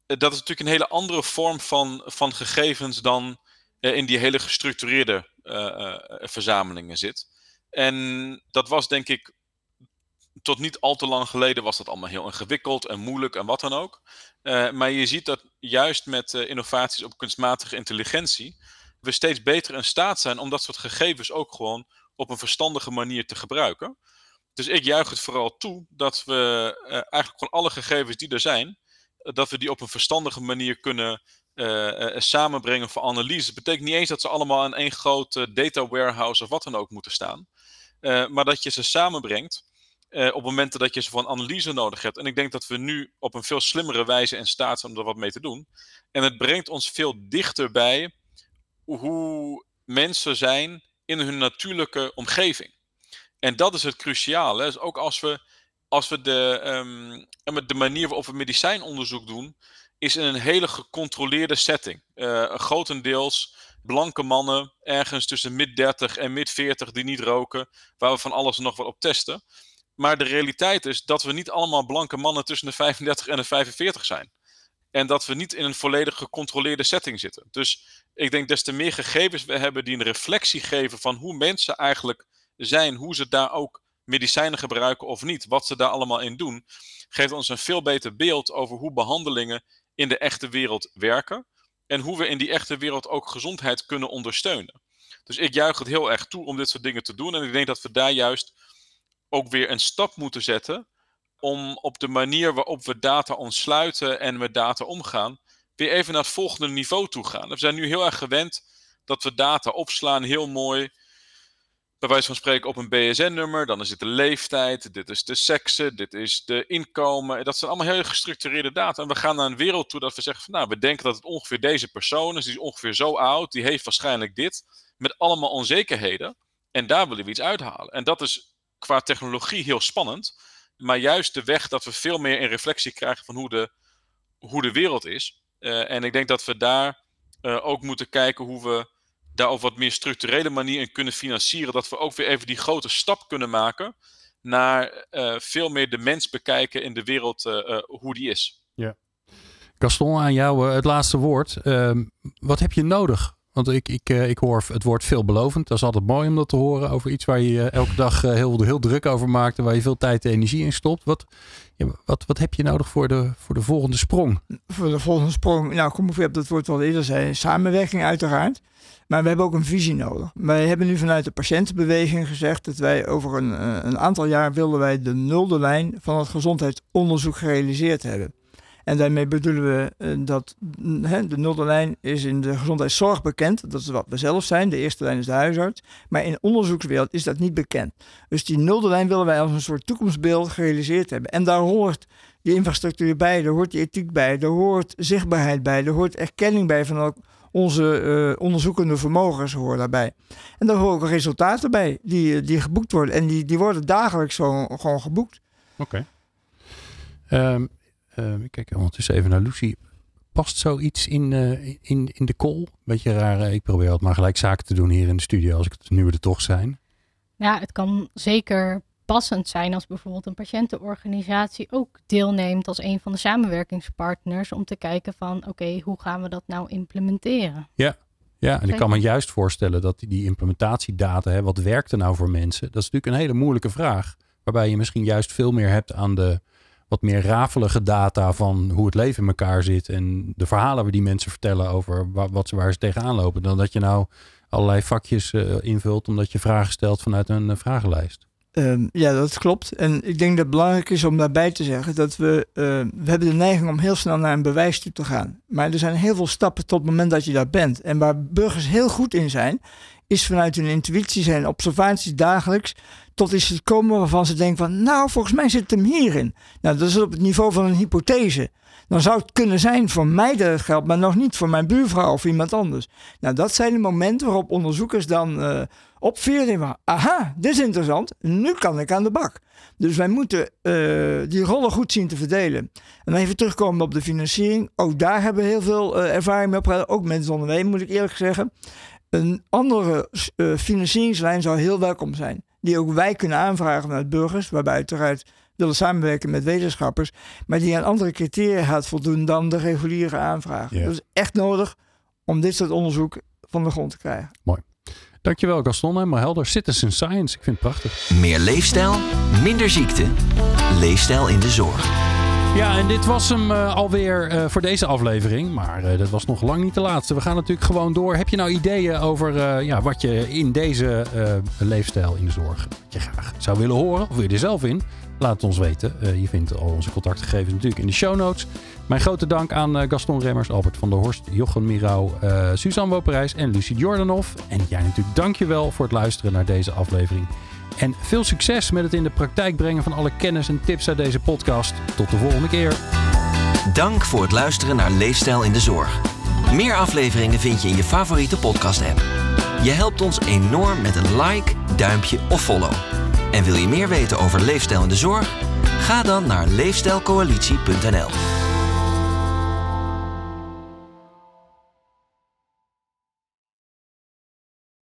eh, dat is natuurlijk een hele andere vorm van, van gegevens dan in die hele gestructureerde verzamelingen zit. En dat was denk ik tot niet al te lang geleden was dat allemaal heel ingewikkeld en moeilijk en wat dan ook. Eh, maar je ziet dat juist met eh, innovaties op kunstmatige intelligentie we steeds beter in staat zijn om dat soort gegevens ook gewoon op een verstandige manier te gebruiken. Dus ik juich het vooral toe dat we eh, eigenlijk gewoon alle gegevens die er zijn, dat we die op een verstandige manier kunnen samenbrengen voor analyse. Dat betekent niet eens dat ze allemaal in één grote data warehouse of wat dan ook moeten staan. Maar dat je ze samenbrengt eh, op momenten dat je ze voor analyse nodig hebt. En ik denk dat we nu op een veel slimmere wijze in staat zijn om er wat mee te doen. En het brengt ons veel dichter bij hoe mensen zijn in hun natuurlijke omgeving. En dat is het cruciale. Dus ook als we, als we de, um, de manier waarop we medicijnonderzoek doen, is in een hele gecontroleerde setting. Uh, grotendeels blanke mannen, ergens tussen mid 30 en mid 40 die niet roken, waar we van alles nog wat op testen. Maar de realiteit is dat we niet allemaal blanke mannen tussen de 35 en de 45 zijn. En dat we niet in een volledig gecontroleerde setting zitten. Dus ik denk des te meer gegevens we hebben die een reflectie geven van hoe mensen eigenlijk zijn, hoe ze daar ook medicijnen gebruiken of niet, wat ze daar allemaal in doen, geeft ons een veel beter beeld over hoe behandelingen in de echte wereld werken en hoe we in die echte wereld ook gezondheid kunnen ondersteunen. Dus ik juich het heel erg toe om dit soort dingen te doen en ik denk dat we daar juist ook weer een stap moeten zetten om op de manier waarop we data ontsluiten en met data omgaan, weer even naar het volgende niveau toe gaan. We zijn nu heel erg gewend dat we data opslaan, heel mooi, bij wijze van spreken op een BSN-nummer, dan is het de leeftijd, dit is de seksen, dit is de inkomen. Dat zijn allemaal heel gestructureerde data. En we gaan naar een wereld toe dat we zeggen van nou, we denken dat het ongeveer deze persoon is, die is ongeveer zo oud, die heeft waarschijnlijk dit, met allemaal onzekerheden. En daar willen we iets uithalen. En dat is qua technologie heel spannend. Maar juist de weg dat we veel meer in reflectie krijgen van hoe de, hoe de wereld is. Uh, en ik denk dat we daar uh, ook moeten kijken hoe we daar op wat meer structurele manier in kunnen financieren. Dat we ook weer even die grote stap kunnen maken naar uh, veel meer de mens bekijken in de wereld hoe die is. Ja. Gaston, aan jou het laatste woord. Ehm, wat heb je nodig want ik, ik, eh, ik hoor het woord veelbelovend. Dat is altijd mooi om dat te horen over iets waar je elke dag eh, heel, heel druk over maakt en waar je veel tijd en energie in stopt. Wat, wat, wat heb je nodig voor de, voor de volgende sprong? Voor de volgende sprong, nou kom weer op dat woord wat eerder zei, samenwerking uiteraard. Maar we hebben ook een visie nodig. Wij hebben nu vanuit de patiëntenbeweging gezegd dat wij over een, eh, een aantal jaar willen wij de nulde lijn van het gezondheidsonderzoek gerealiseerd hebben. En daarmee bedoelen we uh, dat hè, de nulde lijn is in de gezondheidszorg bekend. Dat is wat we zelf zijn. De eerste lijn is de huisarts. Maar in de onderzoekswereld is dat niet bekend. Dus die nulde lijn willen wij als een soort toekomstbeeld gerealiseerd hebben. En daar hoort die infrastructuur bij, daar hoort die ethiek bij, daar hoort zichtbaarheid bij, daar hoort erkenning bij van ook onze uh, onderzoekende vermogens horen daarbij. En daar horen ook resultaten bij die, die geboekt worden. En die, die worden dagelijks zo, gewoon geboekt. Oké. Uh, ik kijk ondertussen even naar Lucy. Past zoiets in, uh, in, in de call? Beetje raar. Ik probeer altijd maar gelijk zaken te doen hier in de studio als ik het nu er toch zijn. Ja, het kan zeker passend zijn als bijvoorbeeld een patiëntenorganisatie ook deelneemt als een van de samenwerkingspartners om te kijken van oké, okay, hoe gaan we dat nou implementeren? Ja, ja, en ik kan me juist voorstellen dat die, die implementatiedata, hè, wat werkt er nou voor mensen? Dat is natuurlijk een hele moeilijke vraag. Waarbij je misschien juist veel meer hebt aan de, wat meer rafelige data van hoe het leven in elkaar zit. En de verhalen die mensen vertellen over wat ze, waar ze tegenaan lopen. Dan dat je nou allerlei vakjes uh, invult omdat je vragen stelt vanuit een uh, vragenlijst. Um, ja, dat klopt. En ik denk dat het belangrijk is om daarbij te zeggen dat we, uh, we hebben de neiging om heel snel naar een bewijs toe te gaan. Maar er zijn heel veel stappen tot het moment dat je daar bent. En waar burgers heel goed in zijn, is vanuit hun intuïtie zijn observaties dagelijks tot iets te komen waarvan ze denken van nou volgens mij zit hem hierin. Nou dat is op het niveau van een hypothese. Dan zou het kunnen zijn voor mij dat het geldt, maar nog niet voor mijn buurvrouw of iemand anders. Nou dat zijn de momenten waarop onderzoekers dan uh, opveren aha dit is interessant, nu kan ik aan de bak. Dus wij moeten uh, die rollen goed zien te verdelen. En even terugkomen op de financiering. Ook daar hebben we heel veel uh, ervaring mee. Ook met zonder moet ik eerlijk zeggen. Een andere financieringslijn zou heel welkom zijn. Die ook wij kunnen aanvragen vanuit burgers, waarbij uiteraard willen samenwerken met wetenschappers, maar die aan andere criteria gaat voldoen dan de reguliere aanvraag. Ja. Dus echt nodig om dit soort onderzoek van de grond te krijgen. Mooi. Dankjewel Gaston. Helemaal helder. Citizen Science. Ik vind het prachtig. Meer leefstijl, minder ziekte. Leefstijl in de zorg. Ja, en dit was hem uh, alweer uh, voor deze aflevering. Maar uh, dat was nog lang niet de laatste. We gaan natuurlijk gewoon door. Heb je nou ideeën over ja, wat je in deze leefstijl in de zorg je graag zou willen horen? Of wil je er zelf in? Laat het ons weten. je vindt al onze contactgegevens natuurlijk in de show notes. Mijn grote dank aan Gaston Remmers, Albert van der Horst, Jochem Mirau, Suzanne Woperijs en Lucie Jordanov. En jij natuurlijk dankjewel voor het luisteren naar deze aflevering. En veel succes met het in de praktijk brengen van alle kennis en tips uit deze podcast. Tot de volgende keer. Dank voor het luisteren naar Leefstijl in de Zorg. Meer afleveringen vind je in je favoriete podcast-app. Je helpt ons enorm met een like, duimpje of follow. En wil je meer weten over leefstijl in de zorg? Ga dan naar leefstijlcoalitie.nl.